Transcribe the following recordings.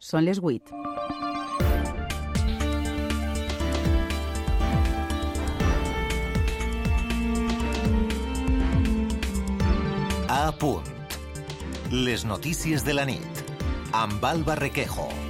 Són les 8. A punt. Les notícies de la nit. Amb Alba Requejo.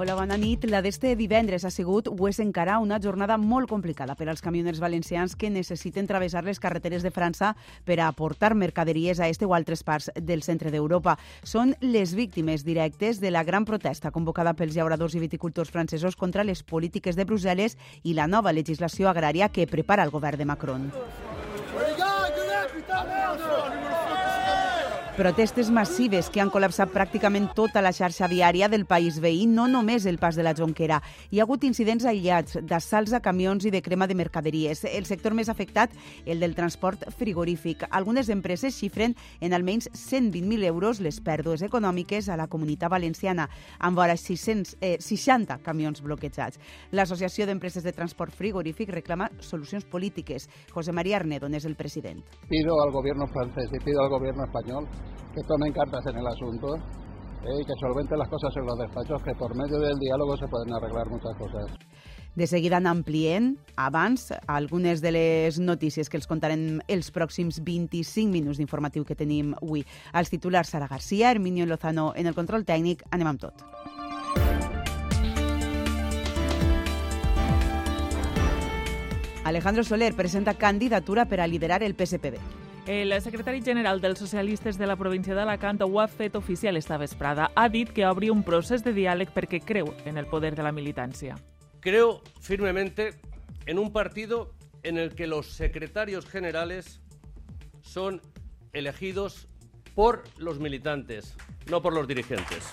Hola, bona nit. La d'este divendres ha sigut o és encara una jornada molt complicada per als camioners valencians que necessiten travessar les carreteres de França per a aportar mercaderies a este o altres parts del centre d'Europa. Són les víctimes directes de la gran protesta convocada pels llauradors i viticultors francesos contra les polítiques de Brussel·les i la nova legislació agrària que prepara el govern de Macron. Protestes massives que han col·lapsat pràcticament tota la xarxa viària del país veí, no només el pas de la Jonquera. Hi ha hagut incidents aïllats d'assalts a camions i de crema de mercaderies. El sector més afectat, el del transport frigorífic. Algunes empreses xifren en almenys 120.000 euros les pèrdues econòmiques a la comunitat valenciana, amb vora 600, eh, 60 camions bloquejats. L'Associació d'Empreses de Transport Frigorífic reclama solucions polítiques. José María Arnedo és el president. Pido al gobierno francés y pido al gobierno español que tomen cartas en el asunto eh, y que solventen las cosas en los despachos, que por medio del diálogo se pueden arreglar muchas cosas. De seguida n'ampliem abans algunes de les notícies que els contarem els pròxims 25 minuts d'informatiu que tenim avui. Els titulars Sara Garcia, Herminio Lozano en el control tècnic. Anem amb tot. Alejandro Soler presenta candidatura per a liderar el PSPB. El secretari general dels socialistes de la província d'Alacant ho ha fet oficial esta vesprada. Ha dit que obri un procés de diàleg perquè creu en el poder de la militància. Creo firmemente en un partido en el que los secretarios generales son elegidos por los militantes, no por los dirigentes.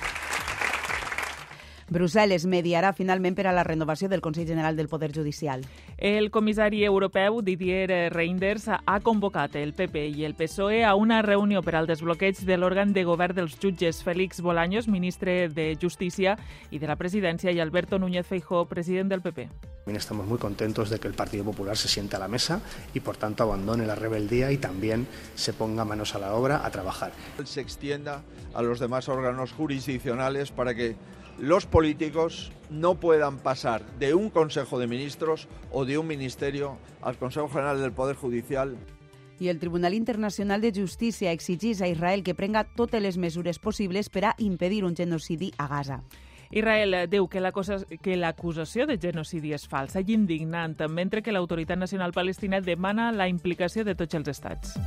Brussel·les mediarà finalment per a la renovació del Consell General del Poder Judicial. El comissari europeu Didier Reinders ha convocat el PP i el PSOE a una reunió per al desbloqueig de l'òrgan de govern dels jutges Félix Bolaños, ministre de Justícia i de la Presidència, i Alberto Núñez Feijó, president del PP. También estamos muy contentos de que el Partido Popular se siente a la mesa y, por tanto, abandone la rebeldía y también se ponga manos a la obra a trabajar. se extienda a los demás órganos jurisdiccionales para que los políticos no puedan pasar de un Consejo de Ministros o de un Ministerio al Consejo General del Poder Judicial I el Tribunal Internacional de Justícia exigís a Israel que prenga totes les mesures possibles per a impedir un genocidi a Gaza. Israel diu que l'acusa- que l'acusació de genocidi és falsa i indignant, mentre que l'Autoritat Nacional Palestina demana la implicació de tots els estats.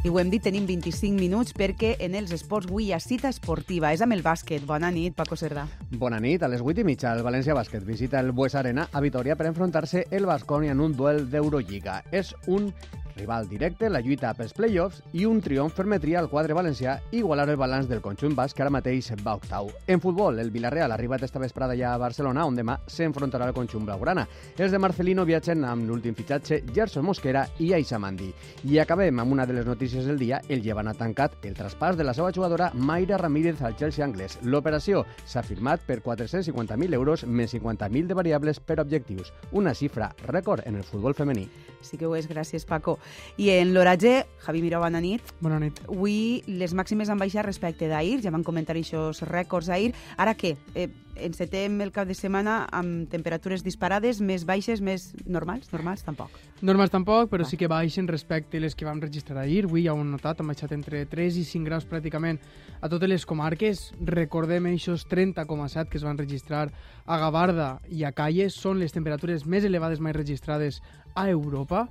I ho hem dit, tenim 25 minuts perquè en els esports avui hi ha cita esportiva. És amb el bàsquet. Bona nit, Paco Cerdà. Bona nit. A les 8 i mitja, el València Bàsquet visita el Bues Arena a Vitoria per enfrontar-se el Bascònia en un duel d'Eurolliga. És un rival directe en la lluita pels play-offs i un triomf permetria al quadre valencià igualar el balanç del conjunt basc que ara mateix va octau. En futbol, el Villarreal ha arribat esta vesprada ja a Barcelona, on demà s'enfrontarà al conjunt blaugrana. Els de Marcelino viatgen amb l'últim fitxatge Gerson Mosquera i Aixa Mandi. I acabem amb una de les notícies del dia. El Llevant ha tancat el traspàs de la seva jugadora Mayra Ramírez al Chelsea anglès. L'operació s'ha firmat per 450.000 euros més 50.000 de variables per objectius. Una xifra rècord en el futbol femení. Sí que ho és, gràcies, Paco. I en l'oratge, Javi Miró, bona nit. Bona nit. Avui les màximes han baixat respecte d'ahir, ja van comentar aquests rècords ahir. Ara què? Eh, encetem el cap de setmana amb temperatures disparades, més baixes, més normals? Normals tampoc. Normals tampoc, però sí que baixen respecte a les que vam registrar ahir. Avui ja ho hem notat, han baixat entre 3 i 5 graus pràcticament a totes les comarques. Recordem aquests 30,7 que es van registrar a Gavarda i a Calles. Són les temperatures més elevades mai registrades a Europa.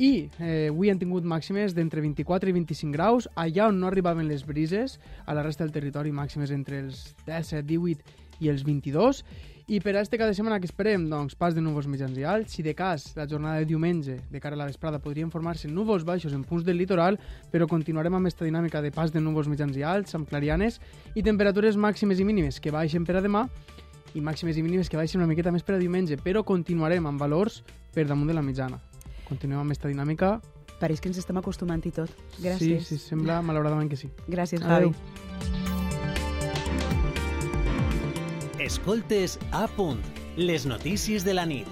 I eh, avui han tingut màximes d'entre 24 i 25 graus, allà on no arribaven les brises, a la resta del territori màximes entre els 17, 18 i els 22. I per a este cada setmana que esperem, doncs, pas de núvols mitjans i alts. Si de cas, la jornada de diumenge, de cara a la vesprada, podrien formar-se núvols baixos en punts del litoral, però continuarem amb aquesta dinàmica de pas de núvols mitjans i alts, amb clarianes, i temperatures màximes i mínimes que baixen per a demà, i màximes i mínimes que baixen una miqueta més per a diumenge, però continuarem amb valors per damunt de la mitjana. Continuem amb aquesta dinàmica. Pareix que ens estem acostumant i tot. Sí, Gràcies. sí, sembla malauradament que sí. Gràcies, Javi. Adéu. Escoltes a punt. Les notícies de la nit.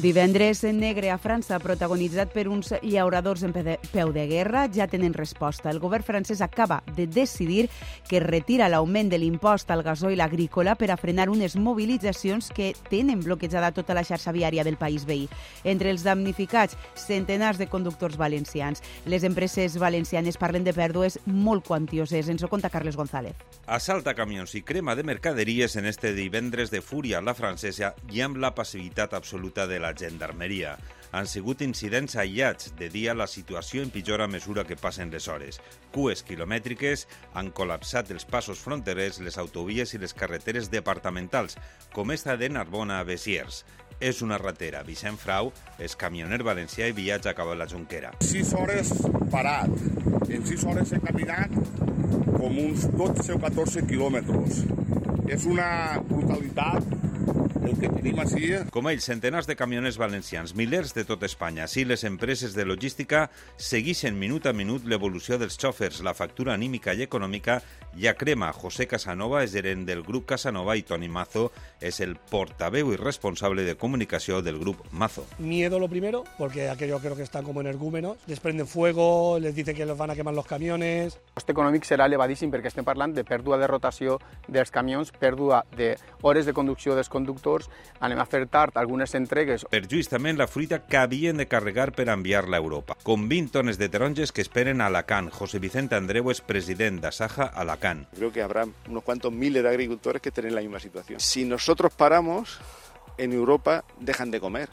Divendres negre a França, protagonitzat per uns llauradors en peu de guerra, ja tenen resposta. El govern francès acaba de decidir que retira l'augment de l'impost al gasoil agrícola per a frenar unes mobilitzacions que tenen bloquejada tota la xarxa viària del país veí. Entre els damnificats, centenars de conductors valencians. Les empreses valencianes parlen de pèrdues molt quantioses. Ens ho conta Carles González. Assalta camions i crema de mercaderies en este divendres de fúria la francesa i amb la passivitat absoluta de la gendarmeria. Han sigut incidents aïllats. De dia la situació empitjora a mesura que passen les hores. Cues quilomètriques han col·lapsat els passos fronterers, les autovies i les carreteres departamentals, com esta de Narbona a Besiers. És una ratera. Vicent Frau és camioner valencià i viatja cap a la Junquera. 6 hores parat. En 6 hores he caminat com uns 12 o 14 quilòmetres. És una brutalitat el que tenim així... Com ells, centenars de camioners valencians, milers de tot Espanya. Sí, les empreses de logística segueixen minut a minut l'evolució dels xòfers, la factura anímica i econòmica ja crema. José Casanova és gerent del grup Casanova i Toni Mazo és el portaveu i responsable de comunicació del grup Mazo. Miedo lo primero, porque aquellos creo que están como energúmenos, desprenden fuego, les dicen que los van a quemar los camiones. El coste econòmic serà elevadíssim perquè estem parlant de pèrdua de rotació dels camions, pèrdua d'hores de conducció dels conductors, anem a fer tard algunes entregues. Per justament la fruita que havien de carregar per enviar-la a Europa. Com 20 tones de taronges que esperen a Alacant. José Vicente Andreu és president d'Asaja Alacant. Creo que habrá unos cuantos miles de agricultores que tienen la misma situación. Si nosotros paramos, en Europa dejan de comer.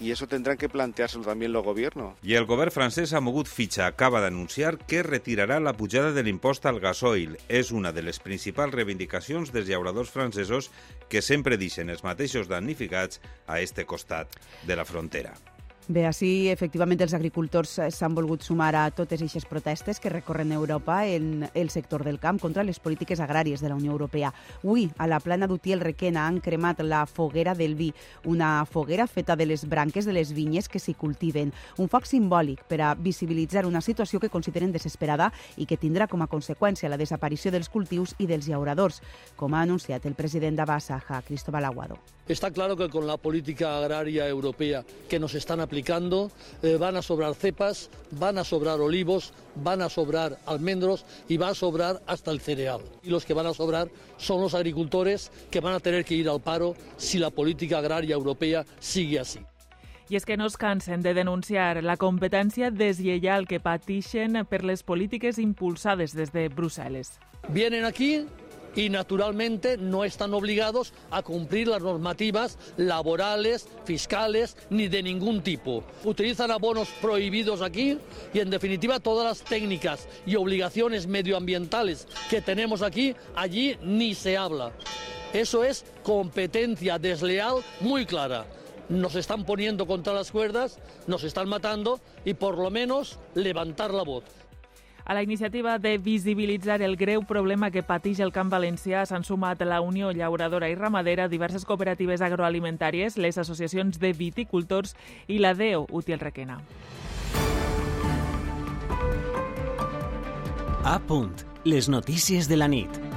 Y eso tendrán que planteárselo también los gobiernos. I el govern francès ha mogut fitxa. Acaba d'anunciar que retirarà la pujada de l'impost al gasoil. És una de les principals reivindicacions dels llauradors francesos que sempre deixen els mateixos damnificats a este costat de la frontera. Bé, així efectivament els agricultors eh, s'han volgut sumar a totes aquestes protestes que recorren Europa en el sector del camp contra les polítiques agràries de la Unió Europea. Avui, a la plana d'Utiel Requena han cremat la foguera del vi, una foguera feta de les branques de les vinyes que s'hi cultiven. Un foc simbòlic per a visibilitzar una situació que consideren desesperada i que tindrà com a conseqüència la desaparició dels cultius i dels llauradors, com ha anunciat el president d'Abasaja, Cristóbal Aguado. Está claro que con la política agraria europea que nos están aplicando eh, van a sobrar cepas, van a sobrar olivos, van a sobrar almendros y va a sobrar hasta el cereal. Y los que van a sobrar son los agricultores que van a tener que ir al paro si la política agraria europea sigue así. I és que no es cansen de denunciar la competència deslleial que pateixen per les polítiques impulsades des de Brussel·les. Vienen aquí y naturalmente no están obligados a cumplir las normativas laborales, fiscales ni de ningún tipo. Utilizan abonos prohibidos aquí y en definitiva todas las técnicas y obligaciones medioambientales que tenemos aquí, allí ni se habla. Eso es competencia desleal muy clara. Nos están poniendo contra las cuerdas, nos están matando y por lo menos levantar la voz. A la iniciativa de visibilitzar el greu problema que pateix el camp valencià s'han sumat la Unió Llauradora i Ramadera, diverses cooperatives agroalimentàries, les associacions de viticultors i la DEO Utiel Requena. A punt. Les notícies de la nit.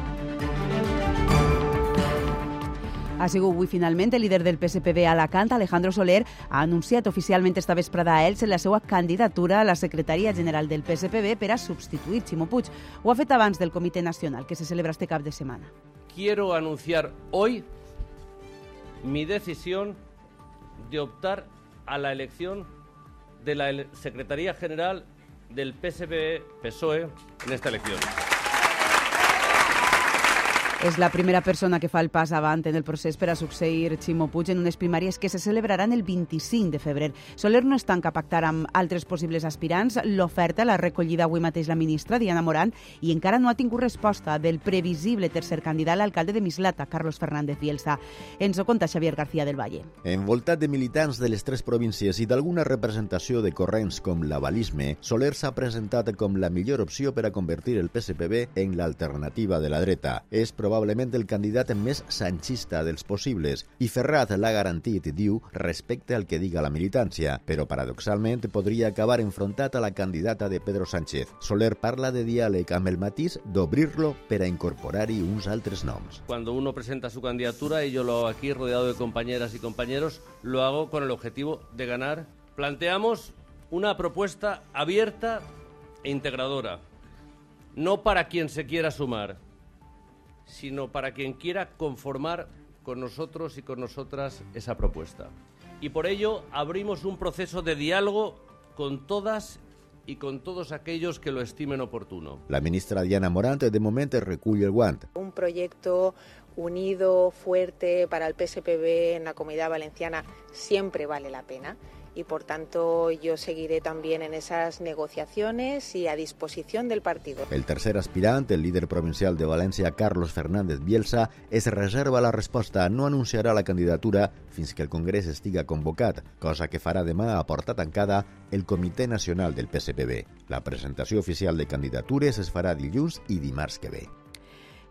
Ha sigut avui finalment el líder del PSPB a Alacant, Alejandro Soler, ha anunciat oficialment esta vesprada a ells la seva candidatura a la secretaria general del PSPB per a substituir Ximo Puig. Ho ha fet del Comitè Nacional, que se celebra este cap de setmana. Quiero anunciar hoy mi decisión de optar a la elección de la Secretaría General del PSPB-PSOE en esta elección. És la primera persona que fa el pas avant en el procés per a succeir Ximo Puig en unes primàries que se celebraran el 25 de febrer. Soler no es tanca a pactar amb altres possibles aspirants. L'oferta l'ha recollida avui mateix la ministra Diana Morant i encara no ha tingut resposta del previsible tercer candidat, l'alcalde de Mislata, Carlos Fernández Bielsa. Ens ho conta Xavier García del Valle. Envoltat de militants de les tres províncies i d'alguna representació de corrents com l'avalisme, Soler s'ha presentat com la millor opció per a convertir el PSPB en l'alternativa de la dreta. És probable probablement el candidat més sanchista dels possibles i Ferrat l'ha garantit, diu, respecte al que diga la militància, però paradoxalment podria acabar enfrontat a la candidata de Pedro Sánchez. Soler parla de diàleg amb el matís d'obrir-lo per a incorporar-hi uns altres noms. Cuando uno presenta su candidatura, y yo lo hago aquí rodeado de compañeras y compañeros, lo hago con el objetivo de ganar. Planteamos una propuesta abierta e integradora, no para quien se quiera sumar, sino para quien quiera conformar con nosotros y con nosotras esa propuesta. Y por ello abrimos un proceso de diálogo con todas y con todos aquellos que lo estimen oportuno. La ministra Diana Morant de moment recull el guant. Un proyecto unido, fuerte para el PSPB en la Comunidad Valenciana siempre vale la pena y por tanto yo seguiré también en esas negociaciones y a disposición del partido. El tercer aspirant, el líder provincial de València, Carlos Fernández Bielsa, es reserva la resposta. No anunciarà la candidatura fins que el Congrés estiga convocat, cosa que farà demà a porta tancada el Comitè Nacional del PSPB. La presentació oficial de candidatures es farà dilluns i dimarts que ve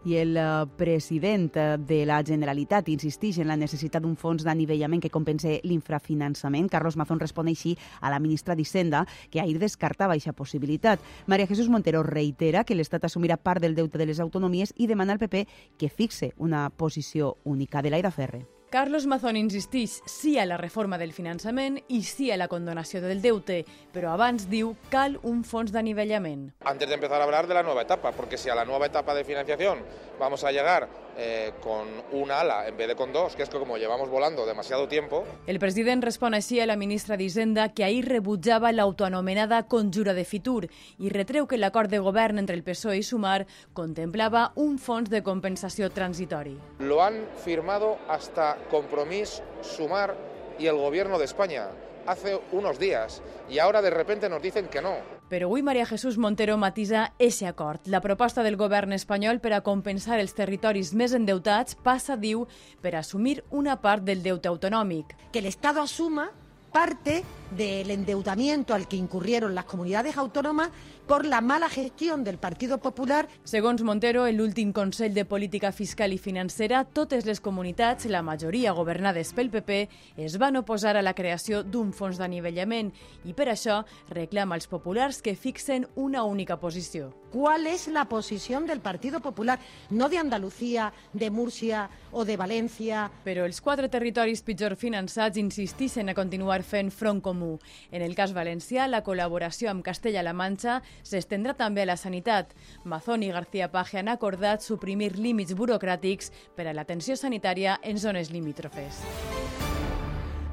i el eh, president eh, de la Generalitat insisteix en la necessitat d'un fons d'anivellament que compense l'infrafinançament. Carlos Mazón respon així a la ministra d'Hisenda, que ahir descartava aquesta possibilitat. Maria Jesús Montero reitera que l'Estat assumirà part del deute de les autonomies i demana al PP que fixe una posició única de l'Aida Ferre. Carlos Mazón insisteix sí a la reforma del finançament i sí a la condonació del deute, però abans diu cal un fons d'anivellament. Antes de empezar a hablar de la nueva etapa, porque si a la nueva etapa de financiación vamos a llegar eh, con una ala en vez de con dos, que es que como llevamos volando demasiado tiempo... El president respon així a la ministra d'Hisenda que ahir rebutjava l'autoanomenada conjura de Fitur i retreu que l'acord de govern entre el PSOE i Sumar contemplava un fons de compensació transitori. Lo han firmado hasta Compromís, Sumar y el gobierno de España hace unos días y ahora de repente nos dicen que no. Però avui Maria Jesús Montero matisa ese acord. La proposta del govern espanyol per a compensar els territoris més endeutats passa, diu, per assumir una part del deute autonòmic. Que l'Estat assuma parte del endeudamiento al que incurrieron las comunidades autónomas por la mala gestión del Partido Popular. Segons Montero, en l'últim Consell de Política Fiscal i Financera, totes les comunitats, la majoria governades pel PP, es van oposar a la creació d'un fons d'anivellament i per això reclama als populars que fixen una única posició. ¿Cuál es la posición del Partido Popular? No de Andalucía, de Murcia o de Valencia. Però els quatre territoris pitjor finançats insistixen a continuar fent front comú. En el cas valencià, la col·laboració amb Castella-La Manxa s'estendrà també a la sanitat. Mazón i García Page han acordat suprimir límits burocràtics per a l'atenció sanitària en zones limítrofes.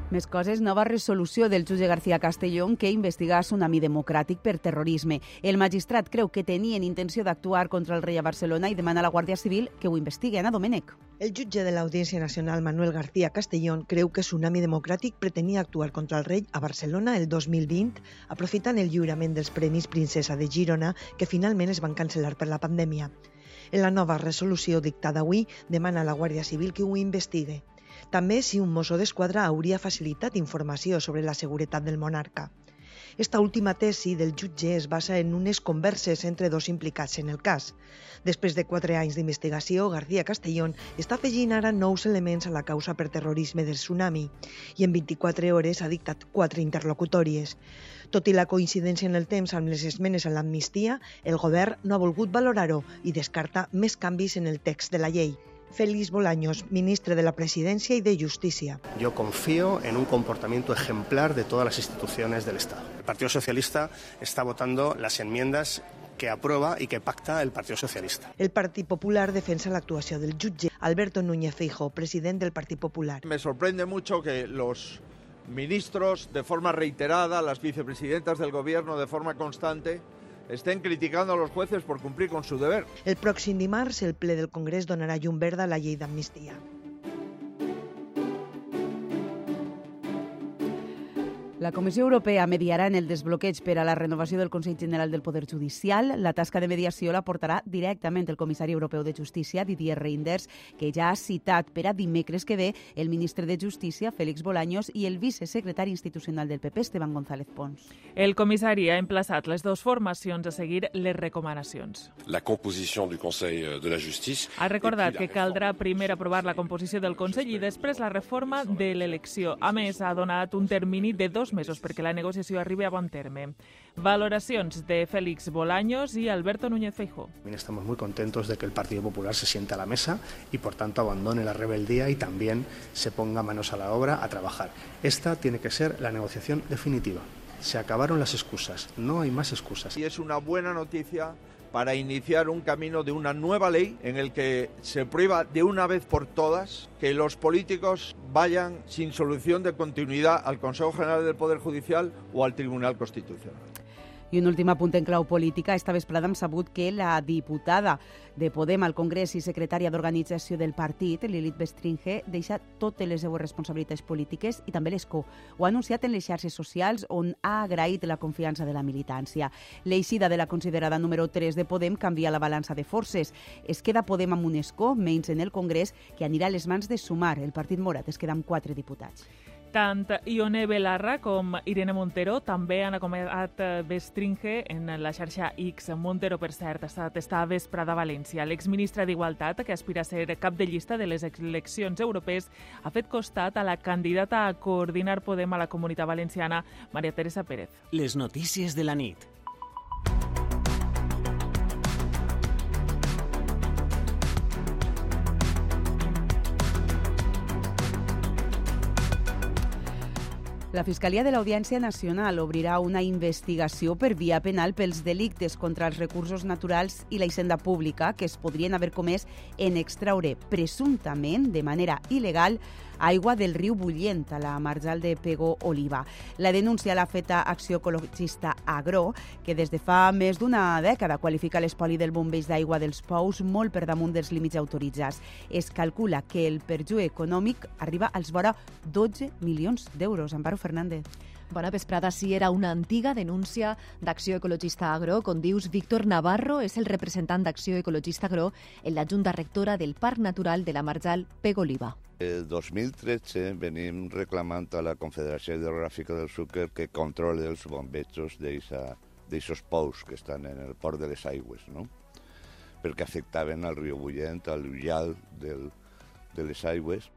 Més coses, nova resolució del jutge García Castellón que investiga Tsunami Democràtic per terrorisme. El magistrat creu que tenien intenció d'actuar contra el rei a Barcelona i demana a la Guàrdia Civil que ho investigui. Ana Domènech. El jutge de l'Audiència Nacional, Manuel García Castellón, creu que Tsunami Democràtic pretenia actuar contra el rei a Barcelona el 2020, aprofitant el lliurament dels Premis Princesa de Girona, que finalment es van cancel·lar per la pandèmia. En la nova resolució dictada avui, demana a la Guàrdia Civil que ho investigue. També si un mosso d'esquadra hauria facilitat informació sobre la seguretat del monarca. Esta última tesi del jutge es basa en unes converses entre dos implicats en el cas. Després de quatre anys d'investigació, García Castellón està afegint ara nous elements a la causa per terrorisme del tsunami i en 24 hores ha dictat quatre interlocutòries. Tot i la coincidència en el temps amb les esmenes a l'amnistia, el govern no ha volgut valorar-ho i descarta més canvis en el text de la llei. Félix Bolaños, ministre de la Presidencia y de Justicia. Yo confío en un comportamiento ejemplar de todas las instituciones del Estado. El Partido Socialista está votando las enmiendas que aprueba y que pacta el Partido Socialista. El Partido Popular defensa la actuación del jutge Alberto Núñez Feijo, presidente del Partido Popular. Me sorprende mucho que los ministros, de forma reiterada, las vicepresidentas del Gobierno, de forma constante, estén criticando a los jueces por cumplir con su deber. El pròxim dimarts, el ple del Congrés donarà llum verda a la llei d'amnistia. La Comissió Europea mediarà en el desbloqueig per a la renovació del Consell General del Poder Judicial. La tasca de mediació la portarà directament el comissari europeu de Justícia, Didier Reinders, que ja ha citat per a dimecres que ve el ministre de Justícia, Félix Bolaños, i el vicesecretari institucional del PP, Esteban González Pons. El comissari ha emplaçat les dues formacions a seguir les recomanacions. La composició du Consell de la Justícia... Ha recordat que caldrà primer aprovar la composició del Consell i després la reforma de l'elecció. A més, ha donat un termini de dos mesos perquè la negociació arribi a bon terme. Valoracions de Félix Bolaños y Alberto Núñez Feijó. Estamos muy contentos de que el Partido Popular se siente a la mesa y por tanto abandone la rebeldía y también se ponga manos a la obra a trabajar. Esta tiene que ser la negociación definitiva. Se acabaron las excusas, no hay más excusas. Y es una buena noticia para iniciar un camino de una nueva ley en el que se prueba de una vez por todas que los políticos vayan sin solución de continuidad al Consejo General del Poder Judicial o al Tribunal Constitucional. I un últim apunt en clau política. Esta vesprada hem sabut que la diputada de Podem al Congrés i secretària d'organització del partit, Lilith Bestringe, deixa totes les seues responsabilitats polítiques i també l'escó. Ho ha anunciat en les xarxes socials on ha agraït la confiança de la militància. L'eixida de la considerada número 3 de Podem canvia la balança de forces. Es queda Podem amb un escó, menys en el Congrés, que anirà a les mans de Sumar. El partit morat es queda amb quatre diputats. Tant Ione Belarra com Irene Montero també han acomiadat Bestringe en la xarxa X. Montero, per cert, ha estat esta vesprada a València. L'exministre d'Igualtat, que aspira a ser cap de llista de les eleccions europees, ha fet costat a la candidata a coordinar Podem a la Comunitat Valenciana, Maria Teresa Pérez. Les notícies de la nit. La Fiscalia de l'Audiència Nacional obrirà una investigació per via penal pels delictes contra els recursos naturals i la hisenda pública que es podrien haver comès en extraure presumptament de manera il·legal aigua del riu Bullent, a la marjal de Pego Oliva. La denúncia l'ha feta Acció Ecologista Agro, que des de fa més d'una dècada qualifica l'espoli del bombeig d'aigua dels pous molt per damunt dels límits autoritzats. Es calcula que el perjuí econòmic arriba als vora 12 milions d'euros. Amparo Fernández. Bona vesprada. Sí, era una antiga denúncia d'Acció Ecologista Agro. Com dius, Víctor Navarro és el representant d'Acció Ecologista Agro en la Junta Rectora del Parc Natural de la Marjal Pegoliva. El 2013 venim reclamant a la Confederació Hidrogràfica del Súquer que controli els bombejos d'aixòs pous que estan en el port de les aigües, no? perquè afectaven al riu Bullent, al ullal del, de les aigües.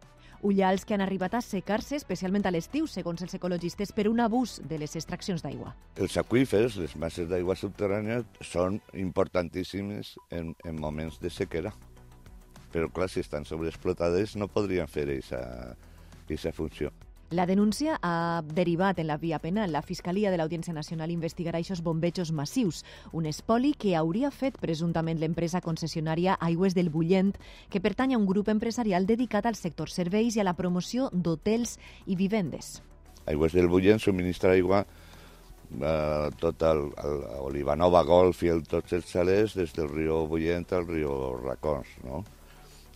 Ullals que han arribat a secar-se, especialment a l'estiu, segons els ecologistes, per un abús de les extraccions d'aigua. Els aqüífers, les masses d'aigua subterrània, són importantíssimes en, en moments de sequera però clar, si estan sobreexplotades no podrien fer aquesta funció. La denúncia ha derivat en la via penal. La Fiscalia de l'Audiència Nacional investigarà aquests bombejos massius, un espoli que hauria fet presumptament l'empresa concessionària Aigües del Bullent, que pertany a un grup empresarial dedicat al sector serveis i a la promoció d'hotels i vivendes. Aigües del Bullent subministra aigua a tot el, el Olivanova Golf i el, tots els xalers des del riu Bullent al riu Racons, no?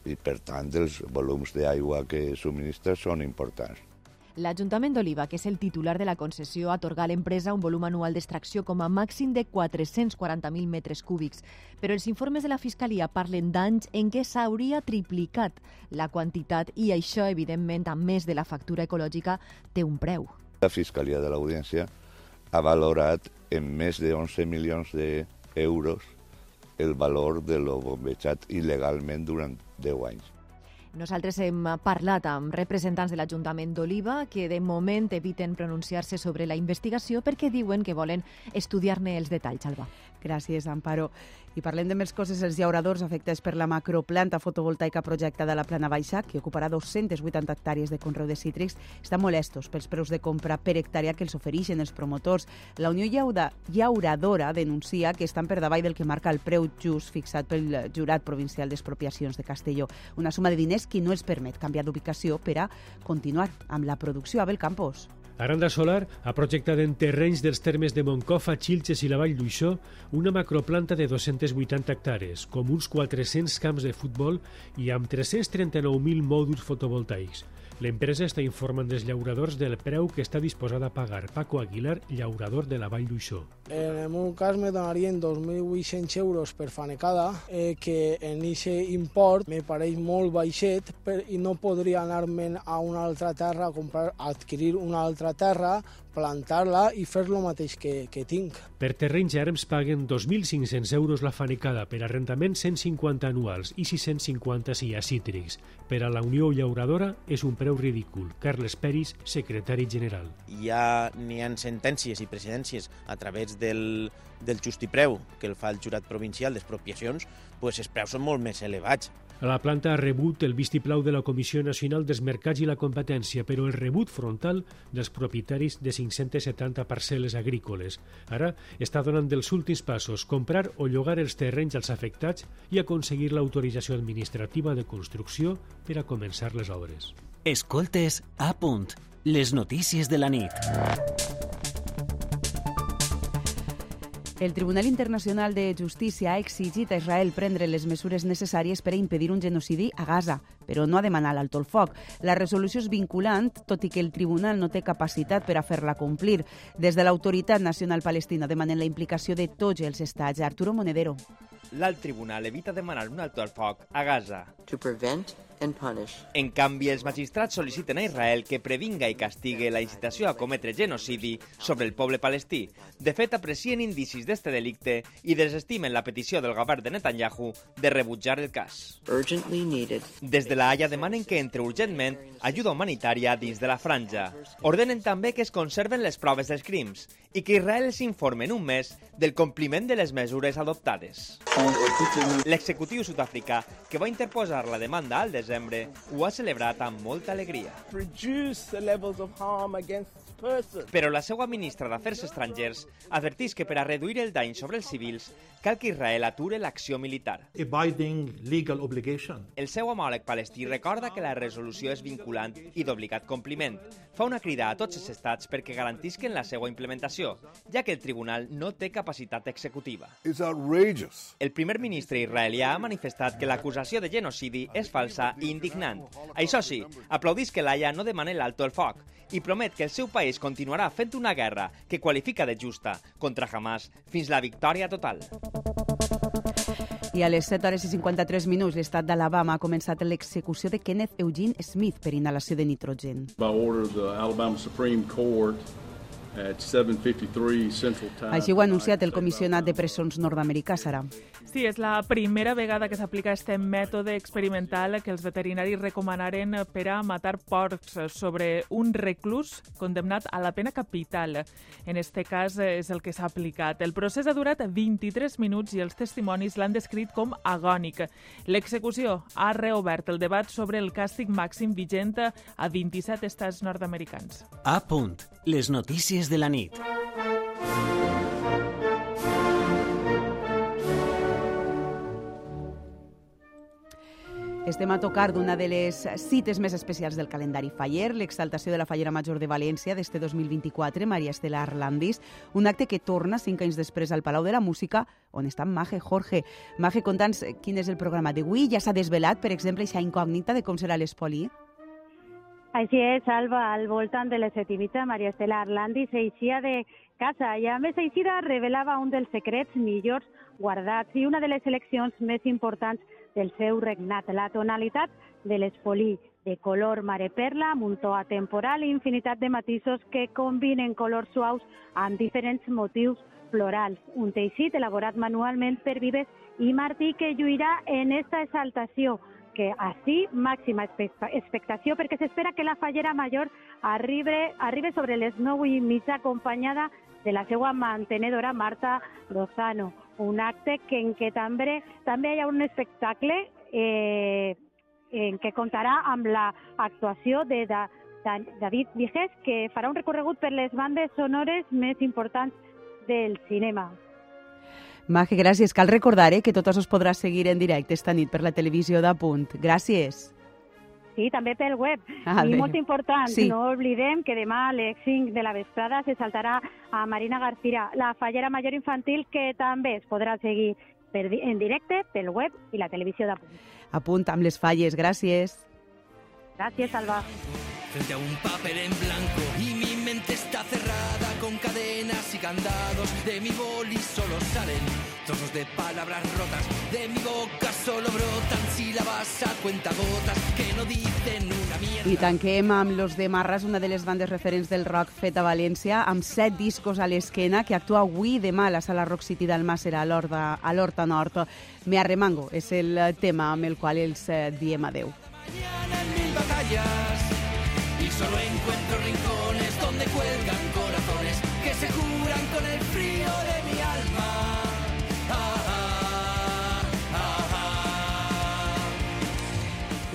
i per tant els volums d'aigua que subministra són importants. L'Ajuntament d'Oliva, que és el titular de la concessió, atorga a l'empresa un volum anual d'extracció com a màxim de 440.000 metres cúbics. Però els informes de la Fiscalia parlen d'anys en què s'hauria triplicat la quantitat i això, evidentment, a més de la factura ecològica, té un preu. La Fiscalia de l'Audiència ha valorat en més de 11 milions d'euros el valor de lo bombejat il·legalment durant 10 anys. Nosaltres hem parlat amb representants de l'Ajuntament d'Oliva que de moment eviten pronunciar-se sobre la investigació perquè diuen que volen estudiar-ne els detalls, Alba. Gràcies, Amparo. I parlem de més coses. Els llauradors afectats per la macroplanta fotovoltaica projectada a la Plana Baixa, que ocuparà 280 hectàrees de conreu de cítrics, estan molestos pels preus de compra per hectàrea que els ofereixen els promotors. La Unió Llauda, Llauradora denuncia que estan per davall del que marca el preu just fixat pel Jurat Provincial d'Expropiacions de Castelló. Una suma de diners que no els permet canviar d'ubicació per a continuar amb la producció. Abel Campos. Aranda Solar ha projectat en terrenys dels termes de Moncofa, Xilxes i la Vall d'Uixó una macroplanta de 280 hectàrees, com uns 400 camps de futbol i amb 339.000 mòduls fotovoltaics. L'empresa està informant dels llauradors del preu que està disposada a pagar. Paco Aguilar, llaurador de la Vall d'Uixó. En el meu cas me donarien 2.800 euros per fanecada, eh, que en aquest import me pareix molt baixet per, i no podria anar-me'n a una altra terra a comprar, a adquirir una altra terra, plantar-la i fer lo mateix que, que tinc. Per terrenys erms paguen 2.500 euros la fanecada, per arrendament 150 anuals i 650 si hi ha cítrics. Per a la Unió Llauradora és un preu ridícul. Carles Peris, secretari general. Ja n'hi ha sentències i precedències a través del, del justipreu que el fa el jurat provincial d'expropiacions, pues els preus són molt més elevats. La planta ha rebut el vistiplau de la Comissió Nacional dels Mercats i la Competència, però el rebut frontal dels propietaris de 570 parcel·les agrícoles. Ara està donant dels últims passos, comprar o llogar els terrenys als afectats i aconseguir l'autorització administrativa de construcció per a començar les obres. Escoltes a punt, les notícies de la nit. El Tribunal Internacional de Justícia ha exigit a Israel prendre les mesures necessàries per a impedir un genocidi a Gaza, però no a demanar l'alto el foc. La resolució és vinculant, tot i que el tribunal no té capacitat per a fer-la complir. Des de l'Autoritat Nacional Palestina demanen la implicació de tots els estats. Arturo Monedero. L'alt tribunal evita demanar un alto al foc a Gaza. To prevent. En canvi, els magistrats sol·liciten a Israel que previnga i castigue la incitació a cometre genocidi sobre el poble palestí. De fet, aprecien indicis d'este delicte i desestimen la petició del govern de Netanyahu de rebutjar el cas. Urgently needed. Des de la Haia demanen que entre urgentment ajuda humanitària dins de la franja. Ordenen també que es conserven les proves dels crims i que Israel s'informe en un mes del compliment de les mesures adoptades. L'executiu sud-africà, que va interposar la demanda al desembre, ho ha celebrat amb molta alegria. Però la seva ministra d'Afers Estrangers advertís que per a reduir el dany sobre els civils cal que Israel ature l'acció militar. El seu homòleg palestí recorda que la resolució és vinculant i d'obligat compliment. Fa una crida a tots els estats perquè garantisquen la seva implementació, ja que el tribunal no té capacitat executiva. El primer ministre israelià ha manifestat que l'acusació de genocidi és falsa i indignant. Això sí, aplaudís que l'Aia no demane l'alto el foc i promet que el seu país continuarà fent una guerra que qualifica de justa contra Hamas fins la victòria total. I a les 7 hores i 53 minuts, l'estat d'Alabama ha començat l'execució de Kenneth Eugene Smith per inhalació de nitrogen. By order of the Alabama Supreme Court, Així ho ha anunciat el comissionat de presons nord-americà, Sara. Sí, és la primera vegada que s'aplica este mètode experimental que els veterinaris recomanaren per a matar porcs sobre un reclus condemnat a la pena capital. En este cas és el que s'ha aplicat. El procés ha durat 23 minuts i els testimonis l'han descrit com agònic. L'execució ha reobert el debat sobre el càstig màxim vigent a 27 estats nord-americans. A punt, les notícies de la nit. Estem a tocar d'una de les cites més especials del calendari faller, l'exaltació de la Fallera Major de València d'este 2024, Maria Estela Arlandis, un acte que torna cinc anys després al Palau de la Música, on està Maje Jorge. Maje, conta'ns quin és el programa d'avui. Ja s'ha desvelat, per exemple, aquesta incògnita de com serà l'espoli? Així és, Alba, al voltant de les set i mitja, Maria Estela Arlandis eixia de casa i a més eixida revelava un dels secrets millors guardats i una de les eleccions més importants del seu regnat, la tonalitat de l'espolí de color mareperla amb un to atemporal i infinitat de matisos que combinen colors suaus amb diferents motius florals. Un teixit elaborat manualment per Vives i Martí que lluirà en esta exaltació que així màxima expectació perquè s'espera que la fallera major arribe, arribe sobre les 9 i mitja acompanyada de la seva mantenedora Marta Lozano. Un acte que, en què també, també hi ha un espectacle eh, en què comptarà amb l'actuació de, de, de David Viges, que farà un recorregut per les bandes sonores més importants del cinema. Maje, gràcies. Cal recordar eh, que tot es podrà seguir en directe esta nit per la televisió de Punt. Gràcies. Sí, també pel web. Ah, I bé. molt important, Sí. no oblidem que demà a les 5 de la vesprada se saltarà a Marina García, la fallera major infantil, que també es podrà seguir per, en directe pel web i la televisió de Punt. A punt amb les falles. Gràcies. Gracias, Alba. frente a un papel en blanco y cadenas y candados. De mi boli solo salen trozos de palabras rotas. De mi boca solo brotan sílabas a cuenta gotas que no dicen una mierda. I tanquem amb Los de Marras, una de les bandes referents del rock fet a València, amb set discos a l'esquena, que actua avui i demà a la sala Rock City d'Almàssera, a l'Horta Nord. Me arremango és el tema amb el qual els eh, diem adeu. mil batallas y solo encuentro rincones donde cuelgan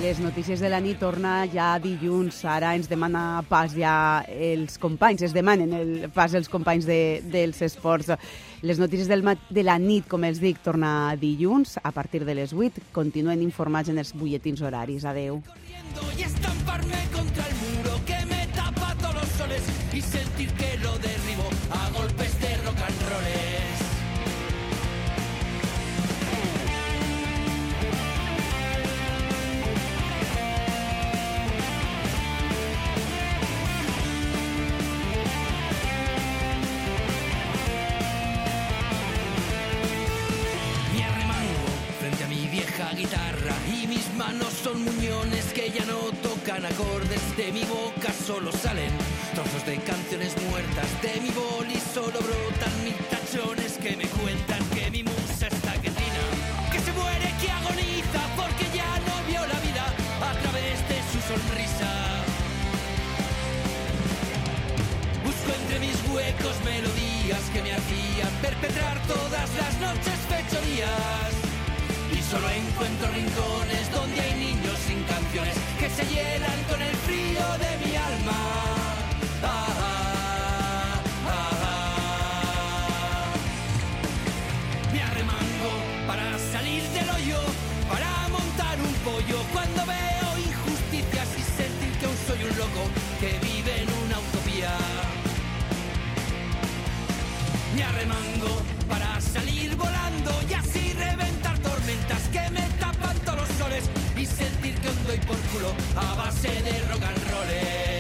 Les notícies de la nit torna ja dilluns. Ara ens demana pas ja els companys, es demanen el pas els companys de, dels esports. Les notícies del de la nit, com els dic, torna dilluns a partir de les 8. Continuen informats en els butlletins horaris. Adeu. y estamparme contra el muro que me tapa todos los soles y sentir que lo son muñones que ya no tocan acordes. De mi boca solo salen trozos de canciones muertas. De mi boli solo brotan mil tachones que me cuentan que mi musa está que trina, que se muere, que agoniza porque ya no vio la vida a través de su sonrisa. Busco entre mis huecos melodías que me hacían perpetrar todas las noches fechorías. Y solo encuentro rincones donde hay se llenan con el a base de rock and roll.